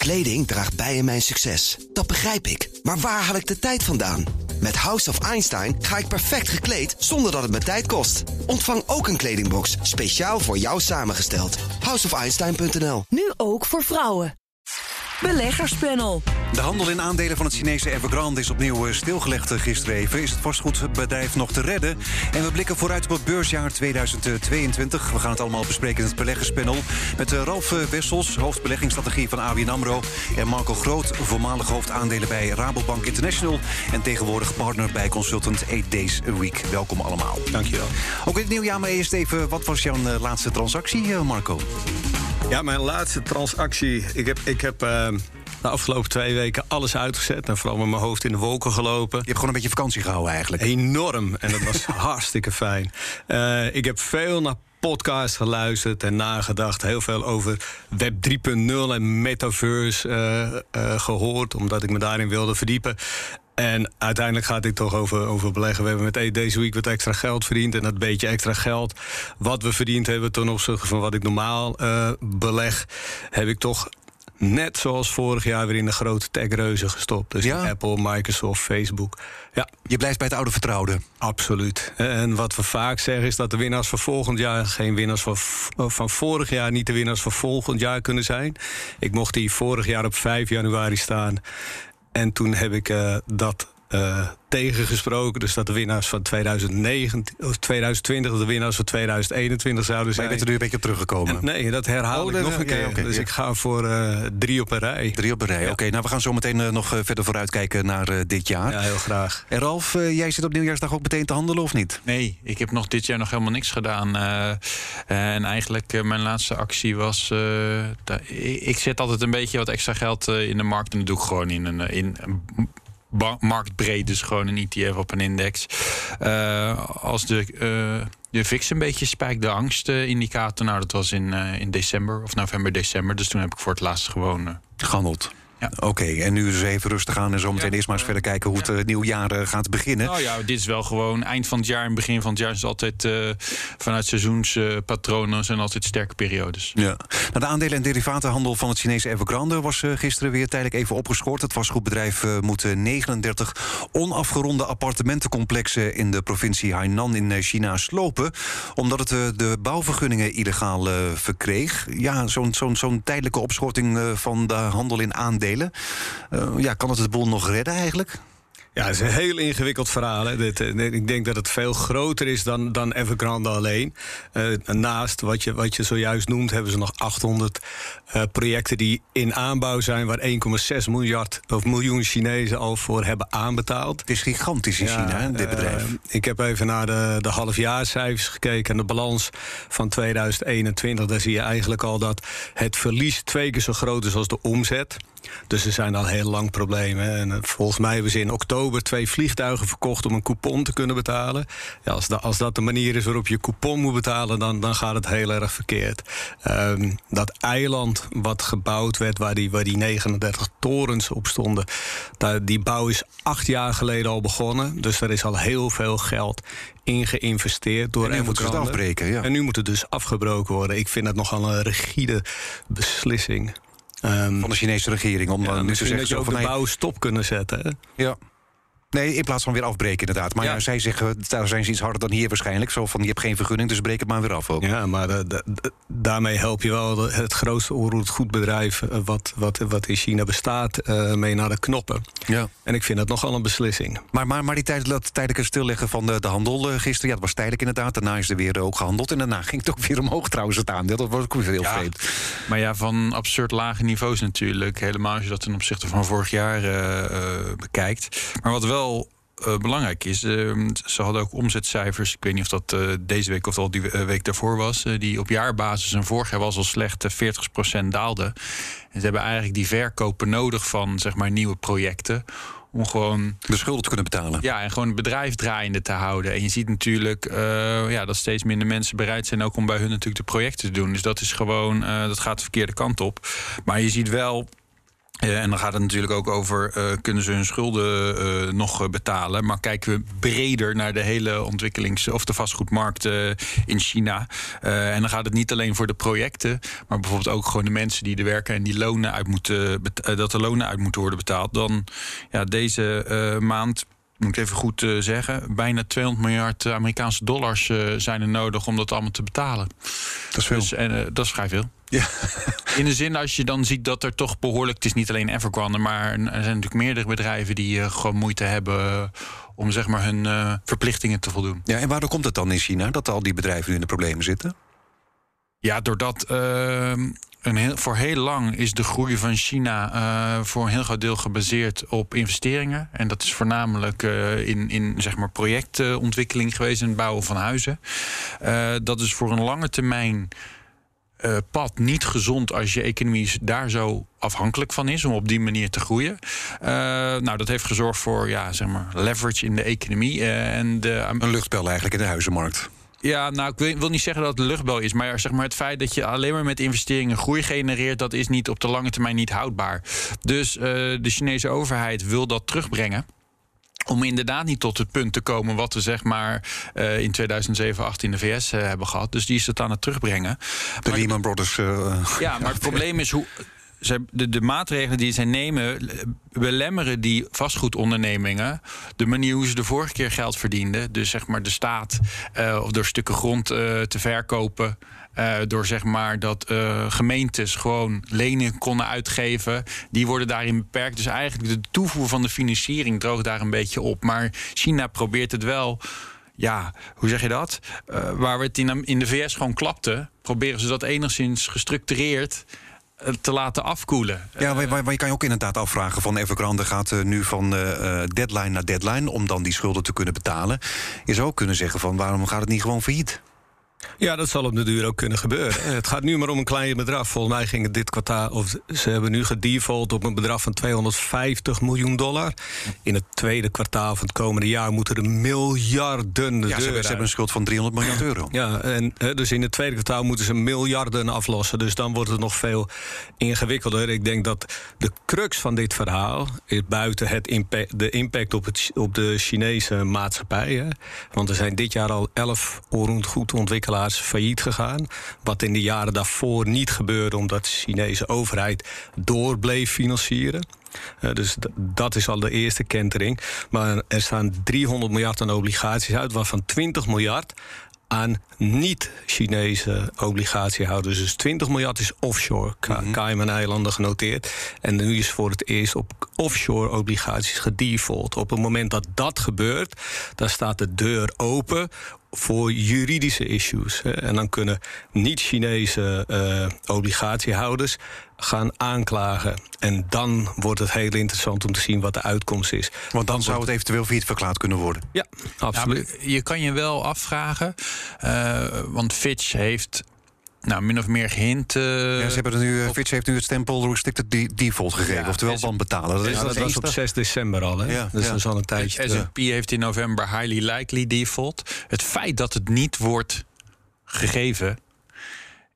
Kleding draagt bij in mijn succes. Dat begrijp ik. Maar waar haal ik de tijd vandaan? Met House of Einstein ga ik perfect gekleed zonder dat het me tijd kost. Ontvang ook een kledingbox speciaal voor jou samengesteld. Houseofeinstein.nl Nu ook voor vrouwen. Beleggerspanel. De handel in aandelen van het Chinese Evergrande is opnieuw eh, stilgelegd eh, gisteren even. Is het vastgoedbedrijf nog te redden? En we blikken vooruit op het beursjaar 2022. We gaan het allemaal bespreken in het beleggerspanel. Met eh, Ralf Wessels, hoofdbeleggingsstrategie van ABN AMRO. En Marco Groot, voormalig hoofdaandelen bij Rabobank International. En tegenwoordig partner bij consultant 8 Days a Week. Welkom allemaal. Dankjewel. Ook in het nieuwjaar, maar eerst even, wat was jouw laatste transactie, Marco? Ja, mijn laatste transactie. Ik heb, ik heb uh, de afgelopen twee weken alles uitgezet. En vooral met mijn hoofd in de wolken gelopen. Je hebt gewoon een beetje vakantie gehouden eigenlijk. Enorm. En dat was hartstikke fijn. Uh, ik heb veel naar podcast geluisterd en nagedacht. Heel veel over Web 3.0 en metaverse uh, uh, gehoord, omdat ik me daarin wilde verdiepen. En uiteindelijk gaat dit toch over, over beleggen. We hebben met deze week wat extra geld verdiend. En dat beetje extra geld wat we verdiend hebben ten opzichte van wat ik normaal uh, beleg, heb ik toch net zoals vorig jaar weer in de grote techreuzen gestopt. Dus ja? Apple, Microsoft, Facebook. Ja. Je blijft bij het oude vertrouwde? Absoluut. En wat we vaak zeggen is dat de winnaars van volgend jaar... geen winnaars van, van vorig jaar niet de winnaars van volgend jaar kunnen zijn. Ik mocht die vorig jaar op 5 januari staan. En toen heb ik uh, dat uh, tegengesproken. Dus dat de winnaars van 2019, of 2020, de winnaars van 2021 zouden zijn. Maar je bent er nu een beetje op teruggekomen. En nee, dat herhaal oh, ik nog een keer. Okay, dus ja. ik ga voor uh, drie op een rij. Drie op een rij, ja. oké. Okay, nou, we gaan zo meteen uh, nog verder vooruitkijken naar dit jaar. Ja, heel graag. En Ralf, jij zit op nieuwjaarsdag ook meteen te handelen of niet? Nee, ik heb nog dit jaar nog helemaal niks gedaan. en eigenlijk mijn laatste actie was... ik zet altijd een beetje wat extra geld in de markt... en dat doe ik gewoon in een... In, marktbreed, dus gewoon een ETF op een index. Uh, als de, uh, de VIX een beetje spijkt, de angstindicator, nou dat was in, uh, in december of november, december. Dus toen heb ik voor het laatst gewoon gehandeld. Ja. Oké, en nu dus even rustig aan en zo meteen ja. eerst maar eens verder kijken hoe het uh, nieuwjaar uh, gaat beginnen. Nou ja, dit is wel gewoon eind van het jaar en begin van het jaar is altijd uh, vanuit seizoenspatronen zijn altijd sterke periodes. Ja. Nou, de aandelen- en derivatenhandel van het Chinese Evergrande was gisteren weer tijdelijk even opgeschort. Het vastgoedbedrijf moet 39 onafgeronde appartementencomplexen in de provincie Hainan in China slopen, omdat het de bouwvergunningen illegaal verkreeg. Ja, zo'n zo'n zo'n tijdelijke opschorting van de handel in aandelen uh, ja, kan het de boel nog redden eigenlijk? Ja, het is een heel ingewikkeld verhaal. Hè. Dit, ik denk dat het veel groter is dan, dan Evergrande alleen. Uh, naast wat je, wat je zojuist noemt, hebben ze nog 800 uh, projecten die in aanbouw zijn, waar 1,6 miljard of miljoen Chinezen al voor hebben aanbetaald. Het is gigantisch in ja, China, hè, dit bedrijf. Uh, ik heb even naar de, de halfjaarcijfers gekeken en de balans van 2021. Daar zie je eigenlijk al dat het verlies twee keer zo groot is als de omzet. Dus er zijn al heel lang problemen. En volgens mij hebben ze in oktober twee vliegtuigen verkocht om een coupon te kunnen betalen. Ja, als, dat, als dat de manier is waarop je coupon moet betalen, dan, dan gaat het heel erg verkeerd. Um, dat eiland wat gebouwd werd, waar die, waar die 39 torens op stonden, daar, die bouw is acht jaar geleden al begonnen. Dus er is al heel veel geld in geïnvesteerd door en nu moeten het afbreken. Ja. En nu moet het dus afgebroken worden. Ik vind dat nogal een rigide beslissing. Um, van de Chinese regering. Om ja, dan nu te zeggen dat je ook de bouw stop kunnen zetten. Hè? Ja. Nee, in plaats van weer afbreken inderdaad. Maar ja. ja. zij zeggen, daar zijn ze iets harder dan hier waarschijnlijk. Zo van, je hebt geen vergunning, dus breek het maar weer af ook. Ja, maar de, daarmee help je wel het grootste onroerend wat, wat, wat in China bestaat... Uh, mee naar de knoppen. Ja. En ik vind dat nogal een beslissing. Maar, maar, maar die tijd, dat tijdelijke stilleggen van de, de handel uh, gisteren... ja, dat was tijdelijk inderdaad. Daarna is er weer ook gehandeld. En daarna ging het ook weer omhoog trouwens, het aandeel. Dat was ook weer heel ja. vreemd. Maar ja, van absurd lage niveaus natuurlijk. Helemaal als je dat ten opzichte van vorig jaar uh, bekijkt. Maar wat wel uh, belangrijk is. Uh, ze hadden ook omzetcijfers. Ik weet niet of dat uh, deze week of al die week daarvoor was. die op jaarbasis en vorig jaar was al slecht 40% daalden. En ze hebben eigenlijk die verkopen nodig van zeg maar, nieuwe projecten om gewoon de schulden te kunnen betalen. Ja, en gewoon het bedrijf draaiende te houden. En je ziet natuurlijk ja, dat steeds minder mensen bereid zijn ook om bij hun natuurlijk de projecten te doen. Dus dat is gewoon, dat gaat de verkeerde kant op. Maar je ziet wel Uh, en dan gaat het natuurlijk ook over uh, kunnen ze hun schulden uh, nog betalen. Maar kijken we breder naar de hele ontwikkelings- of de vastgoedmarkt in China. en dan gaat het niet alleen voor de projecten, maar bijvoorbeeld ook gewoon de mensen die er werken en die lonen uit moeten dat de lonen uit moeten worden betaald. Dan ja, deze maand moet ik even goed uh, zeggen, bijna 200 miljard Amerikaanse dollars uh, zijn er nodig om dat allemaal te betalen. Dat is veel. Dus, en, uh, dat is vrij veel. Ja. In de zin als je dan ziet dat er toch behoorlijk, het is niet alleen Evergrande, maar er zijn natuurlijk meerdere bedrijven die gewoon moeite hebben om zeg maar hun verplichtingen te voldoen. Ja, en waardoor komt het dan in China dat al die bedrijven nu in de problemen zitten? Ja, doordat voor heel lang is de groei van China uh, voor een heel groot deel gebaseerd op investeringen. En dat is voornamelijk uh, in, in zeg maar projectontwikkeling geweest en het bouwen van huizen. Uh, dat is voor een lange termijn pad niet gezond als je economie daar zo afhankelijk van is om op die manier te groeien. nou, dat heeft gezorgd voor ja, zeg maar leverage in de economie. en de, een luchtbel eigenlijk in de huizenmarkt. Ja, nou, ik wil niet zeggen dat het luchtbel is. Maar zeg maar, het feit dat je alleen maar met investeringen groei genereert, dat is niet op de lange termijn niet houdbaar. Dus uh, de Chinese overheid wil dat terugbrengen om inderdaad niet tot het punt te komen wat we zeg maar uh, in 2007, 8 in de VS uh, hebben gehad. Dus die is het aan het terugbrengen. De Lehman Brothers. ja, maar het probleem is hoe de, de, maatregelen die zij nemen belemmeren die vastgoedondernemingen de manier hoe ze de vorige keer geld verdienden. Dus zeg maar de staat uh, of door stukken grond uh, te verkopen. Uh, door zeg maar dat gemeentes gewoon leningen konden uitgeven. Die worden daarin beperkt. Dus eigenlijk de toevoer van de financiering droogt daar een beetje op. Maar China probeert het wel ja, hoe zeg je dat? Waar we het in, in de VS gewoon klapte, proberen ze dat enigszins gestructureerd te laten afkoelen. Ja, maar, je kan je ook inderdaad afvragen van Evergrande gaat uh, nu van uh, deadline naar deadline om dan die schulden te kunnen betalen. Je zou ook kunnen zeggen van waarom gaat het niet gewoon failliet? Ja, dat zal op de duur ook kunnen gebeuren. Het gaat nu maar om een klein bedrag. Volgens mij ging het dit kwartaal, of ze hebben nu gedefault op een bedrag van 250 miljoen dollar. In het tweede kwartaal van het komende jaar moeten er miljarden. Ja, ze, hebben een schuld van 300 miljard euro. Ja, en dus in het tweede kwartaal moeten ze miljarden aflossen. Dus dan wordt het nog veel ingewikkelder. Ik denk dat de crux van dit verhaal is buiten het impact, de impact op, het, op de Chinese maatschappij. Hè. Want er zijn dit jaar al 11 goed ontwikkeld failliet gegaan. Wat in de jaren daarvoor niet gebeurde omdat de Chinese overheid door bleef financieren. Uh, dus dat is al de eerste kentering. Maar er staan 300 miljard aan obligaties uit, waarvan 20 miljard aan niet-Chinese obligatiehouders. Dus 20 miljard is offshore, mm Cayman-eilanden genoteerd. En nu is voor het eerst op offshore obligaties gedefault. Op het moment dat dat gebeurt, dan staat de deur open voor juridische issues. En dan kunnen niet-Chinese uh, obligatiehouders gaan aanklagen. En dan wordt het heel interessant om te zien wat de uitkomst is. Want dan zou het eventueel failliet verklaard kunnen worden. Ja, absoluut. Ja, je kan je wel afvragen, uh, want Fitch heeft nou, min of meer gehint. Uh, ja, ze hebben er nu, op... Fitch heeft nu het stempel restricted default gegeven. Ja, oftewel van betalen. Dat, is ja, dat, dat was op 6 december al. Hè? Ja, dus dat is al een tijdje. S&P heeft in november highly likely default. Het feit dat het niet wordt gegeven...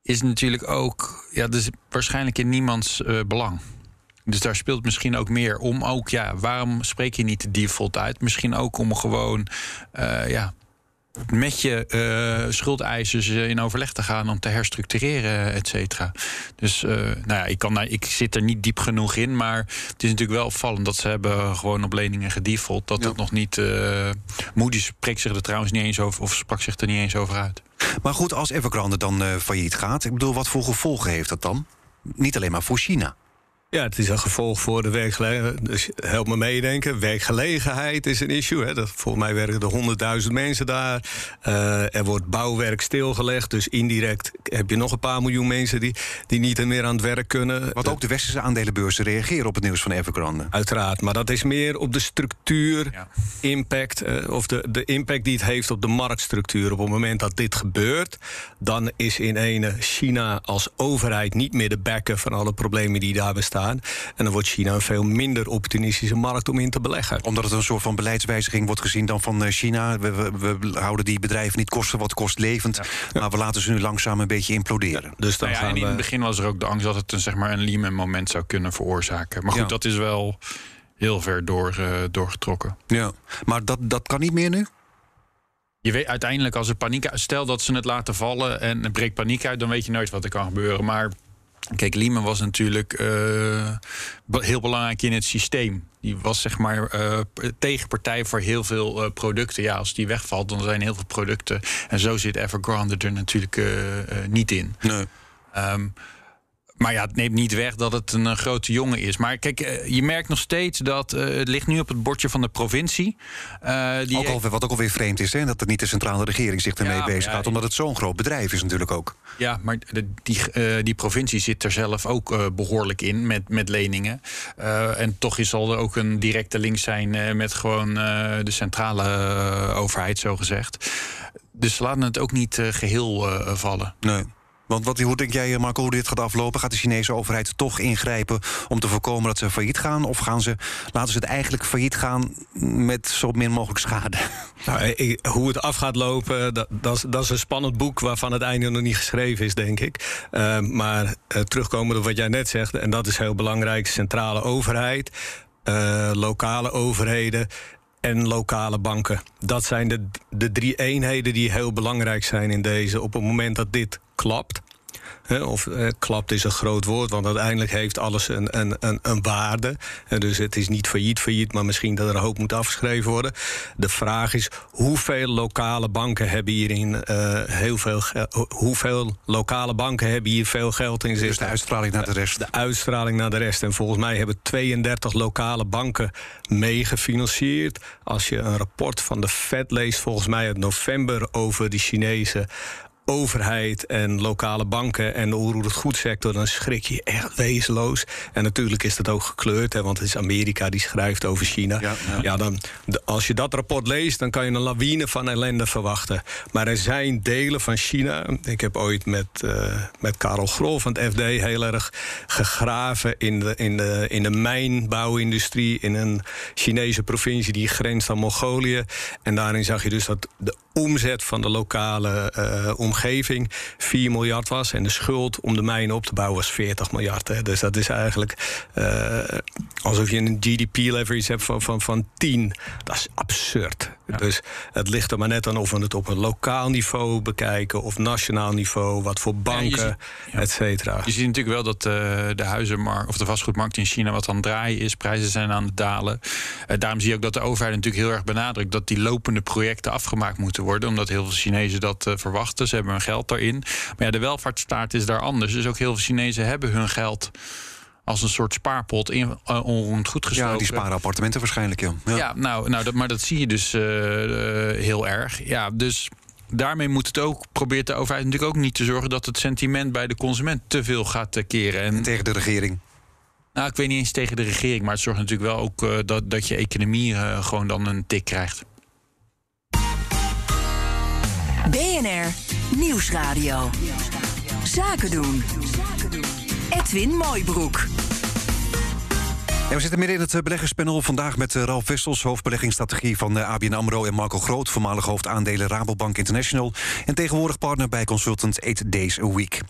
is natuurlijk ook... Ja, dus waarschijnlijk in niemands uh, belang. Dus daar speelt misschien ook meer om. Ook, ja, waarom spreek je niet de default uit? Misschien ook om gewoon... Uh, ja, met je uh, schuldeisers eh, in overleg te gaan om te herstructureren, et cetera. Dus uh, nou ja, ik, kan, ik zit er niet diep genoeg in, maar het is natuurlijk wel opvallend dat ze hebben gewoon op leningen gedefault. Dat ja. het nog niet. Uh, Moody's spreekt zich er trouwens niet eens over, of sprak zich er niet eens over uit. Maar goed, als Evergrande dan failliet gaat, ik bedoel, wat voor gevolgen heeft dat dan? Niet alleen maar voor China. Ja, het is een gevolg voor de werkgelegenheid. Dus help me meedenken. Werkgelegenheid is een issue. Hè. Dat, volgens mij werken er honderdduizend mensen daar. Uh, er wordt bouwwerk stilgelegd. Dus indirect heb je nog een paar miljoen mensen die, die niet meer aan het werk kunnen. Wat ook de westerse aandelenbeurzen reageren op het nieuws van Evergrande. Uiteraard, maar dat is meer op de structuur, ja. impact, uh, of de, de impact die het heeft op de marktstructuur. Op het moment dat dit gebeurt, dan is in ene China als overheid niet meer de backer van alle problemen die daar bestaan gaan. En dan wordt China een veel minder opportunistische markt om in te beleggen. Omdat het een soort van beleidswijziging wordt gezien dan van China. We, we, we houden die bedrijven niet kosten wat kost levend. Maar we laten ze nu langzaam een beetje imploderen. dus dan nou ja, en in het begin was er ook de angst dat het een, zeg maar, een Lehman moment zou kunnen veroorzaken. Maar goed, dat is wel heel ver door, uh, doorgetrokken. Ja, maar dat, dat kan niet meer nu? Je weet uiteindelijk als er paniek stel dat ze het laten vallen en er breekt paniek uit, dan weet je nooit wat er kan gebeuren. Maar kijk, Lehman was natuurlijk uh, heel belangrijk in het systeem. Die was zeg maar uh, tegenpartij voor heel veel uh, producten. Ja, als die wegvalt, dan zijn heel veel producten. En zo zit Evergrande er natuurlijk niet in. Nee. Um, maar ja, het neemt niet weg dat het een, grote jongen is. Maar kijk, eh, je merkt nog steeds dat uh, het ligt nu op het bordje van de provincie. Uh, die ook wat ook alweer vreemd is, hè, dat het niet de centrale regering zich ermee ja, bezig gaat. omdat het zo'n groot bedrijf is natuurlijk ook. Ja, maar de, die, uh, die provincie zit er zelf ook behoorlijk in met, met leningen. en toch zal er ook een directe link zijn met gewoon de centrale overheid, zo gezegd. Dus ze laten het ook niet geheel vallen. Nee. Want wat, hoe denk jij, Marco, hoe dit gaat aflopen? Gaat de Chinese overheid toch ingrijpen om te voorkomen dat ze failliet gaan? Of gaan ze, laten ze het eigenlijk failliet gaan met zo min mogelijk schade? Nou, hoe het af gaat lopen, dat, dat, is, dat, is, een spannend boek waarvan het einde nog niet geschreven is, denk ik. Uh, maar uh, terugkomen op wat jij net zegt, en dat is heel belangrijk: centrale overheid, uh, lokale overheden en lokale banken. Dat zijn de, de drie eenheden die heel belangrijk zijn in deze. Op het moment dat dit klapt, of eh, klapt is een groot woord, want uiteindelijk heeft alles een, een, een, een waarde. dus het is niet failliet, failliet, maar misschien dat er een hoop moet afgeschreven worden. De vraag is hoeveel lokale banken hebben hierin uh, heel veel hoeveel lokale banken hebben hier veel geld in zitten? Dus de uitstraling naar de rest. De uitstraling naar de rest. En volgens mij hebben 32 lokale banken meegefinancierd. Als je een rapport van de Fed leest, volgens mij uit november over de Chinese overheid en lokale banken en de onroerend goedsector, dan schrik je echt wezenloos. En natuurlijk is dat ook gekleurd, hè, want het is Amerika die schrijft over China. Ja, dan, als je dat rapport leest, dan kan je een lawine van ellende verwachten. Maar er zijn delen van China. Ik heb ooit met, uh, met Karel Grol van het FD heel erg gegraven in de, in, de, in de mijnbouwindustrie in een Chinese provincie die grenst aan Mongolië. En daarin zag je dus dat de omzet van de lokale uh, omgeving 4 miljard was. En de schuld om de mijnen op te bouwen was 40 miljard. Hè. Dus dat is eigenlijk uh, alsof je een GDP-leverage hebt van, van, van 10. Dat is absurd. Dus het ligt er maar net aan of we het op een lokaal niveau bekijken of nationaal niveau, wat voor banken, ja, et cetera. Je ziet natuurlijk wel dat uh, de huizenmarkt of de vastgoedmarkt in China wat aan het draaien is. Prijzen zijn aan het dalen. Uh, daarom zie je ook dat de overheid natuurlijk heel erg benadrukt dat die lopende projecten afgemaakt moeten worden, omdat heel veel Chinezen dat uh, verwachten. Ze hebben hun geld daarin. Maar ja, de welvaartsstaat is daar anders. Dus ook heel veel Chinezen hebben hun geld als een soort spaarpot in uh, onroerend goed gestoken. Ja, die sparen appartementen waarschijnlijk, ja. Ja, nou, nou dat, maar dat zie je dus uh, heel erg. Ja, dus daarmee moet het ook, probeert de overheid natuurlijk ook niet te zorgen dat het sentiment bij de consument te veel gaat keren. En, tegen de regering. Nou, ik weet niet eens tegen de regering, maar het zorgt natuurlijk wel ook uh, dat, dat je economie gewoon dan een tik krijgt. BNR Nieuwsradio. Zaken doen. Edwin Mooibroek. We zitten midden in het eh, beleggerspanel vandaag met eh, Ralf Wessels, hoofdbeleggingsstrategie van eh, ABN AMRO... en Marco Groot, voormalig hoofdaandelen Rabobank International... en tegenwoordig partner bij consultant 8 Days a Week.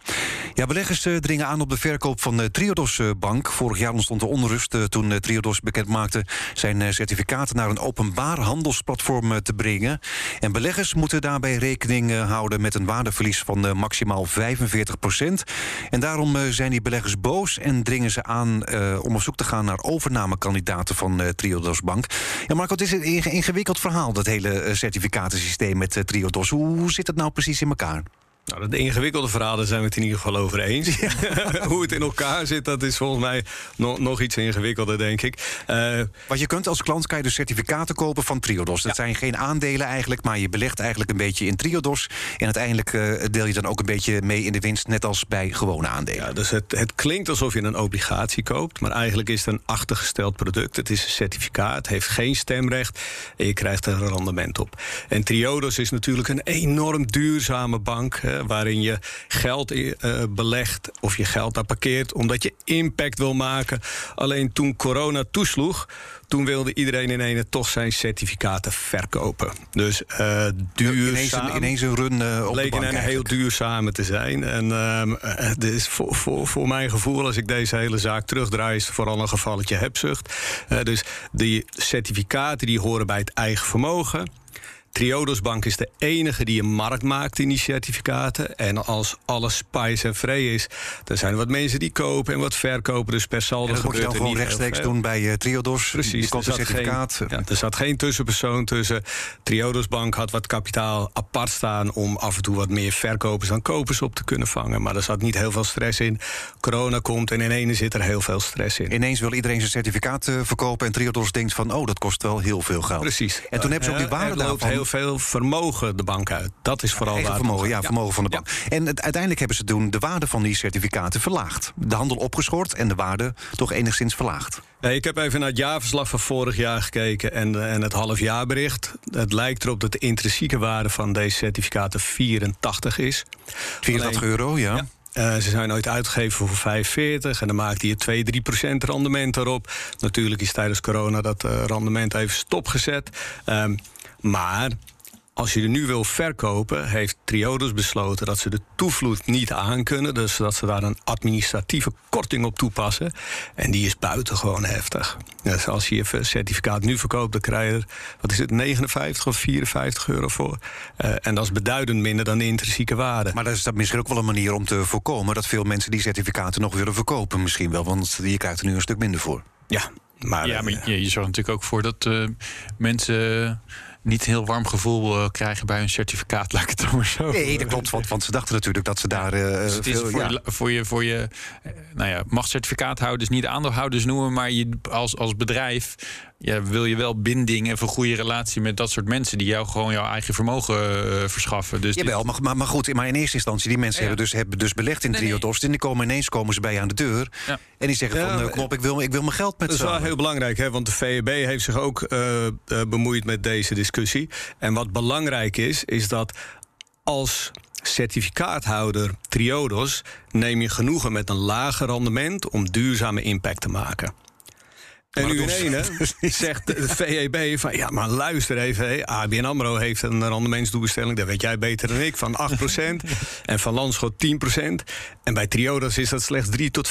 Ja, beleggers dringen aan op de verkoop van de Triodos Bank. Vorig jaar ontstond er onrust toen Triodos bekendmaakte... zijn certificaten naar een openbaar handelsplatform te brengen. En beleggers moeten daarbij rekening houden met een waardeverlies van maximaal 45 procent. En daarom zijn die beleggers boos en dringen ze aan om op zoek te gaan naar overnamekandidaten van uh, Triodos Bank. Ja, Marco, het is een ingewikkeld verhaal, dat hele eh, certificatensysteem met uh, Triodos. Hoe zit het nou precies in elkaar? Nou, de ingewikkelde verhalen zijn we het in ieder geval over eens. Hoe het in elkaar zit, dat is volgens mij nog, nog iets ingewikkelder, denk ik. Uh, Wat je kunt als klant, kan je dus certificaten kopen van Triodos. Dat zijn geen aandelen eigenlijk, maar je belegt eigenlijk een beetje in Triodos. En uiteindelijk uh, deel je dan ook een beetje mee in de winst, net als bij gewone aandelen. Ja, dus het, het klinkt alsof je een obligatie koopt, maar eigenlijk is het een achtergesteld product. Het is een certificaat, heeft geen stemrecht en je krijgt er een rendement op. En Triodos is natuurlijk een enorm duurzame bank hè, waarin je geld eh, belegt of je geld daar parkeert omdat je impact wil maken. Alleen toen corona toesloeg, toen wilde iedereen in ene toch zijn certificaten verkopen. Dus uh, duurzaam... Ineens, ineens een run uh, op bleek de bank heel duurzame te zijn. En uh, dus voor, voor, voor mijn gevoel, als ik deze hele zaak terugdraai... is het vooral een gevalletje hebzucht. dus die certificaten die horen bij het eigen vermogen... Triodos Bank is de enige die een markt maakt in die certificaten. En als alles spice en vrij is, dan zijn er wat mensen die kopen en wat verkopen. Dus per saldo dat moet je dan gewoon rechtstreeks doen bij uh, Triodos. Precies. Er, certificaat. Geen, ja, er zat geen tussenpersoon tussen. Triodos Bank had wat kapitaal apart staan om af en toe wat meer verkopers dan kopers op te kunnen vangen. Maar er zat niet heel veel stress in. Corona komt en in ene zit er heel veel stress in. Ineens wil iedereen zijn certificaat uh, verkopen en Triodos denkt van oh, dat kost wel heel veel geld. Precies. En toen hebben ze ook die waarde daarvan. Heel veel vermogen de bank uit. Dat is vooral waar vermogen, ja, vermogen van de bank. En het, uiteindelijk hebben ze toen de waarde van die certificaten verlaagd. De handel opgeschort en de waarde toch enigszins verlaagd. Nee, ik heb even naar het jaarverslag van vorig jaar gekeken en, en het halfjaarbericht. Het lijkt erop dat de intrinsieke waarde van deze certificaten 84 is. 84 Alleen, euro, ja. ja. Uh, ze zijn ooit uitgegeven voor 45 en dan maakte je 2, 3 procent rendement erop. Natuurlijk is tijdens corona dat uh, rendement even stopgezet. Um, maar als je er nu wil verkopen, heeft Triodos besloten dat ze de toevloed niet aankunnen. Dus dat ze daar een administratieve korting op toepassen. En die is buitengewoon heftig. Dus als je je certificaat nu verkoopt, dan krijg je er, wat is het, 59 of 54 euro voor. Uh, en dat is beduidend minder dan de intrinsieke waarde. Maar dat is dat misschien ook wel een manier om te voorkomen dat veel mensen die certificaten nog willen verkopen. Misschien wel, want je krijgt er nu een stuk minder voor. Ja, maar, ja, maar je, je zorgt natuurlijk ook voor dat uh, mensen niet een heel warm gevoel uh, krijgen bij hun certificaat, laat ik het dan maar zo. Nee, dat klopt, want, want ze dachten natuurlijk dat ze daar. Uh, dus het is veel, voor, ja. je, voor je, voor je, nou ja, mag certificaathouders niet aandeelhouders noemen, maar je als, als bedrijf ja, wil je wel binding en een goede relatie met dat soort mensen die jou gewoon jouw eigen vermogen uh, verschaffen. Dus Jawel, dit... maar, maar goed, maar in eerste instantie, die mensen ja, hebben, dus, hebben dus belegd in nee, Triodos. Nee. En die komen ineens komen ze bij je aan de deur. Ja. En die zeggen van uh, kom op, ik wil, ik wil mijn geld met Dat is wel heel belangrijk, hè, want de VEB heeft zich ook uh, bemoeid met deze discussie. En wat belangrijk is, is dat als certificaathouder Triodos neem je genoegen met een lager rendement om duurzame impact te maken. En nu in ene zegt de VEB van... ja, maar luister even, hé, ABN AMRO heeft een rendementsdoelstelling... dat weet jij beter dan ik, van 8% en van Landschot 10% En bij Triodos is dat slechts 3 tot 5%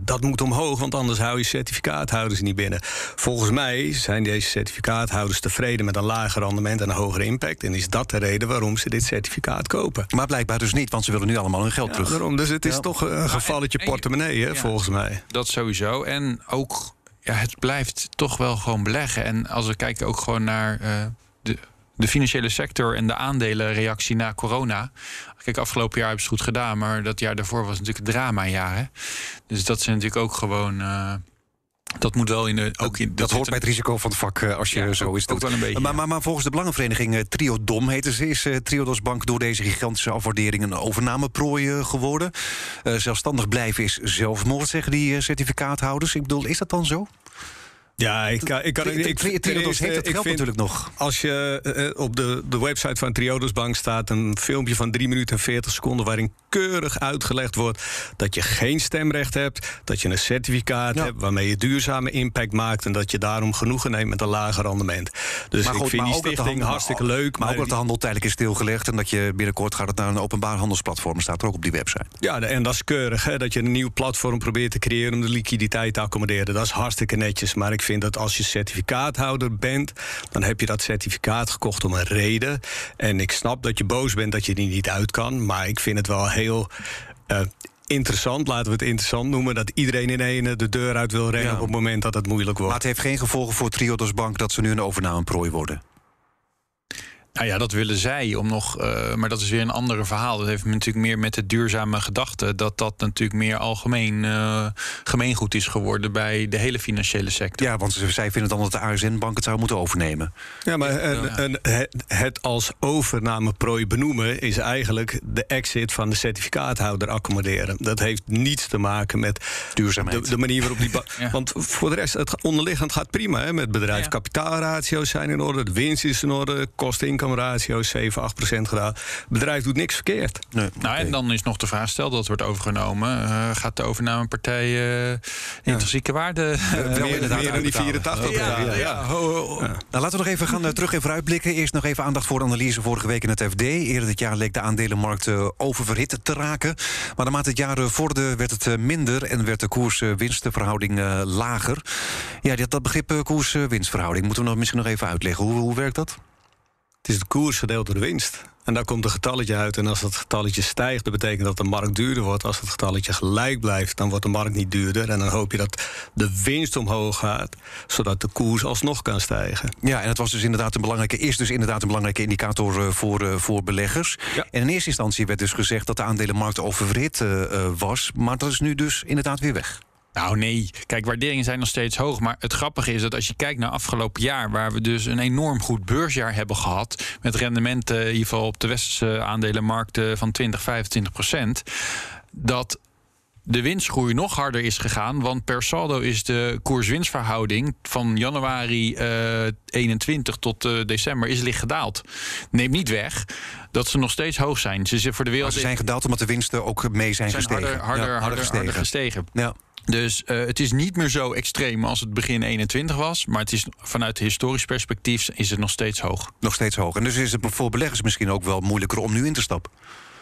Dat moet omhoog, want anders hou je certificaathouders niet binnen. Volgens mij zijn deze certificaathouders tevreden... met een lager rendement en een hogere impact. En is dat de reden waarom ze dit certificaat kopen. Maar blijkbaar dus niet, want ze willen nu allemaal hun geld ja, terug. Daarom, dus het is ja. toch een gevalletje en, en, portemonnee, hè, ja, volgens mij. Dat sowieso. En ook ja, het blijft toch wel gewoon beleggen. En als we kijken ook gewoon naar uh, de, de financiële sector en de aandelenreactie na corona. Kijk, afgelopen jaar hebben ze het goed gedaan, maar dat jaar daarvoor was natuurlijk een drama-jaar. Hè? Dus dat zijn natuurlijk ook gewoon. Uh, dat moet wel in de. Ook in, dat, dat hoort bij het risico van het vak uh, als je ja, zo is. Ook wel een beetje, maar, maar, maar, volgens de Belangenvereniging uh, Trio Dom heette ze, is uh, Triodos Bank door deze gigantische afwaardering een overnameprooi geworden. zelfstandig blijven is zelfmoord, zeggen die certificaathouders. Ik bedoel, is dat dan zo? Ja, ik, ik kan ik, ik, Triodos heeft het geld natuurlijk nog. Als je uh, op de, de website van Triodos Bank staat een filmpje van 3 minuten en 40 seconden waarin keurig uitgelegd wordt dat je geen stemrecht hebt, dat je een certificaat ja. hebt waarmee je duurzame impact maakt en dat je daarom genoegen neemt met een lager rendement. Dus maar goed, ik vind die stichting handel, hartstikke leuk. Maar, maar ook dat de handel tijdelijk is stilgelegd en dat je binnenkort gaat het naar een openbaar handelsplatform. staat er ook op die website. Ja, en dat is keurig. Hè, dat je een nieuw platform probeert te creëren om de liquiditeit te accommoderen. Dat is hartstikke netjes. Maar ik vind dat als je certificaathouder bent, dan heb je dat certificaat gekocht om een reden. En ik snap dat je boos bent dat je die niet uit kan. Maar ik vind het wel heel. Uh, interessant, laten we het interessant noemen... dat iedereen in ene de deur uit wil rennen ja. op het moment dat het moeilijk wordt. Maar het heeft geen gevolgen voor Triodos Bank... dat ze nu een overnameprooi worden? Nou ja, dat willen zij om nog. Uh, maar dat is weer een andere verhaal. Dat heeft natuurlijk meer met de duurzame gedachte. Dat dat natuurlijk meer algemeen uh, gemeengoed is geworden bij de hele financiële sector. Ja, want zij vinden dan dat de ASN-bank het zou moeten overnemen. Ja, maar en, en, het als overnameprooi benoemen is eigenlijk de exit van de certificaathouder accommoderen. Dat heeft niets te maken met duurzaamheid. De, de manier waarop die. ja. Want voor de rest, het onderliggend gaat prima hè, met bedrijf. Ja. Kapitaalratio's zijn in orde, de winst is in orde, kosten inkomenratio 7, 8 procent gedaan. Het bedrijf doet niks verkeerd. Nee, nou, en dan is nog de vraag: stel dat het wordt overgenomen, uh, gaat de overnamepartij uh, intrinsieke waarde. Uh, wel meer, meer dan die 84. Ja, ja, ja. Nou, laten we nog even gaan terug en vooruitblikken. Eerst nog even aandacht voor de analyse vorige week in het FD. Eerder dit jaar leek de aandelenmarkt oververhit te raken. Maar naarmate het jaar vorderde, werd het minder en werd de koers-winstverhouding lager. Ja, dat begrip koers-winstverhouding moeten we nog, misschien nog even uitleggen. Hoe, hoe werkt dat? Het is de koers gedeeld door de winst. En daar komt een getalletje uit. En als dat getalletje stijgt, dat betekent dat de markt duurder wordt. Als het getalletje gelijk blijft, dan wordt de markt niet duurder. En dan hoop je dat de winst omhoog gaat, zodat de koers alsnog kan stijgen. Ja, en het was dus inderdaad een belangrijke, is dus inderdaad een belangrijke indicator eh, voor, uh, voor beleggers. Ja. En in eerste instantie werd dus gezegd dat de aandelenmarkt oververhit uh, was. Maar dat is nu dus inderdaad weer weg. Nou nee, kijk, waarderingen zijn nog steeds hoog. Maar het grappige is dat als je kijkt naar afgelopen jaar... waar we dus een enorm goed beursjaar hebben gehad... met rendementen in ieder geval op de westerse aandelenmarkten van 20, 25 procent... dat de winstgroei nog harder is gegaan. Want per saldo is de koers-winstverhouding van januari uh, eh, 21 tot uh, december is licht gedaald. Neemt niet weg dat ze nog steeds hoog zijn. Ze, zijn voor de wereld maar ze zijn gedaald omdat de winsten ook mee zijn, zijn gestegen. Harder, harder, ja, harder, gestegen. harder gestegen. Ja. Dus uh, het is niet meer zo extreem als het begin 21 was. Maar het is vanuit historisch perspectief is het nog steeds hoog. Nog steeds hoog. En dus is het voor beleggers misschien ook wel moeilijker om nu in te stappen.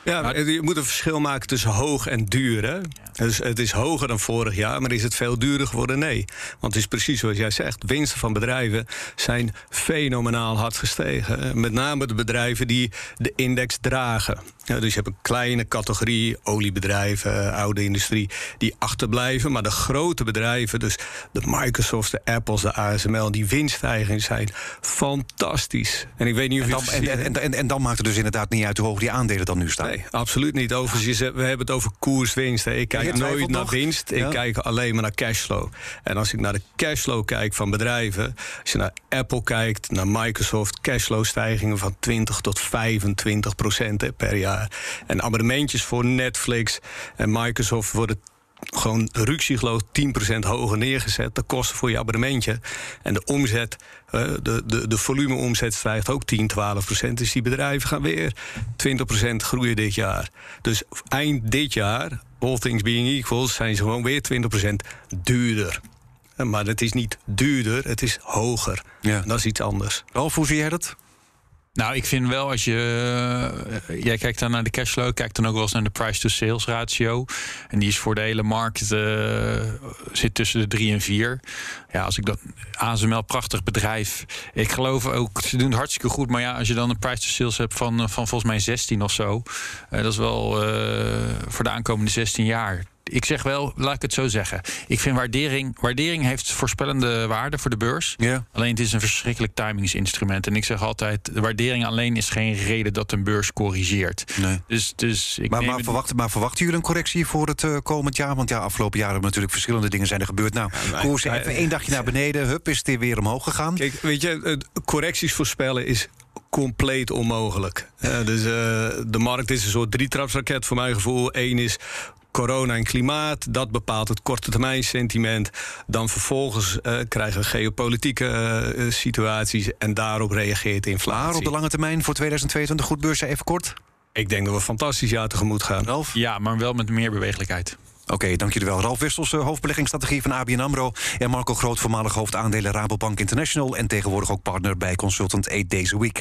Ja, je moet een verschil maken tussen hoog en duur. Hè? Dus het is hoger dan vorig jaar, maar is het veel duurder geworden? Nee. Want het is precies zoals jij zegt. Winsten van bedrijven zijn fenomenaal hard gestegen. Met name de bedrijven die de index dragen. Ja, dus je hebt een kleine categorie, oliebedrijven, oude industrie, die achterblijven. Maar de grote bedrijven, dus de Microsoft, de Apples, de ASML, die winststijgingen zijn fantastisch. En ik weet niet of en dan, je en, en, en, dan maakt het dus inderdaad niet uit hoe hoog die aandelen dan nu staan. Nee, absoluut niet. Overigens, we hebben het over koerswinst. Ik kijk nooit naar winst, ik kijk alleen maar naar cashflow. En als ik naar de cashflow kijk van bedrijven, als je naar Apple kijkt, naar Microsoft, cashflow-stijgingen van 20 tot 25 procent per jaar. En abonnementjes voor Netflix en Microsoft worden gewoon ruksigloos 10% hoger neergezet. De kosten voor je abonnementje. En de omzet, eh, de, de, de volumeomzet stijgt ook 10, 12%. Dus die bedrijven gaan weer 20% groeien dit jaar. Dus eind dit jaar, all things being equal, zijn ze gewoon weer 20% duurder. Maar het is niet duurder, het is hoger. Ja. Dat is iets anders. Ralf, hoe zie jij dat? Nou, ik vind wel als je. Uh, jij kijkt dan naar de cashflow, kijkt dan ook wel eens naar de price-to-sales ratio. En die is voor de hele markt. Uh, zit tussen de 3 en 4. Ja, als ik dat. ASML, prachtig bedrijf. Ik geloof ook, ze doen het hartstikke goed. Maar ja, als je dan een price-to-sales hebt van, van volgens mij 16 of zo. Uh, dat is wel voor de aankomende 16 jaar ik zeg wel, laat ik het zo zeggen. Ik vind waardering, waardering heeft voorspellende waarde voor de beurs. Ja. Alleen het is een verschrikkelijk timingsinstrument. En ik zeg altijd, de waardering alleen is geen reden dat een beurs corrigeert. Nee. Dus, dus ik maar, maar, verwachten, maar verwachten jullie een correctie voor het uh, komend jaar? Want ja, afgelopen jaren hebben natuurlijk verschillende dingen zijn er gebeurd. Nou, ja, koers even één dagje naar beneden, hup, is het weer omhoog gegaan. Kijk, weet je, correcties voorspellen is compleet onmogelijk. Uh, dus uh, de markt is een soort drietrapsraket voor mijn gevoel. Eén is corona en klimaat. Dat bepaalt het korte termijn sentiment. Dan vervolgens uh, krijgen we geopolitieke uh, situaties en daarop reageert de inflatie. Maar op de lange termijn voor 2022 goed beurs, even kort? Ik denk dat we een fantastisch jaar tegemoet gaan. Ralf? Ja, maar wel met meer bewegelijkheid. Oké, okay, dank jullie wel. Ralf Wissels, hoofdbeleggingsstrategie van ABN AMRO... en Marco Groot, voormalig hoofdaandelen Rabobank International... en tegenwoordig ook partner bij Consultant 8 Days a Week.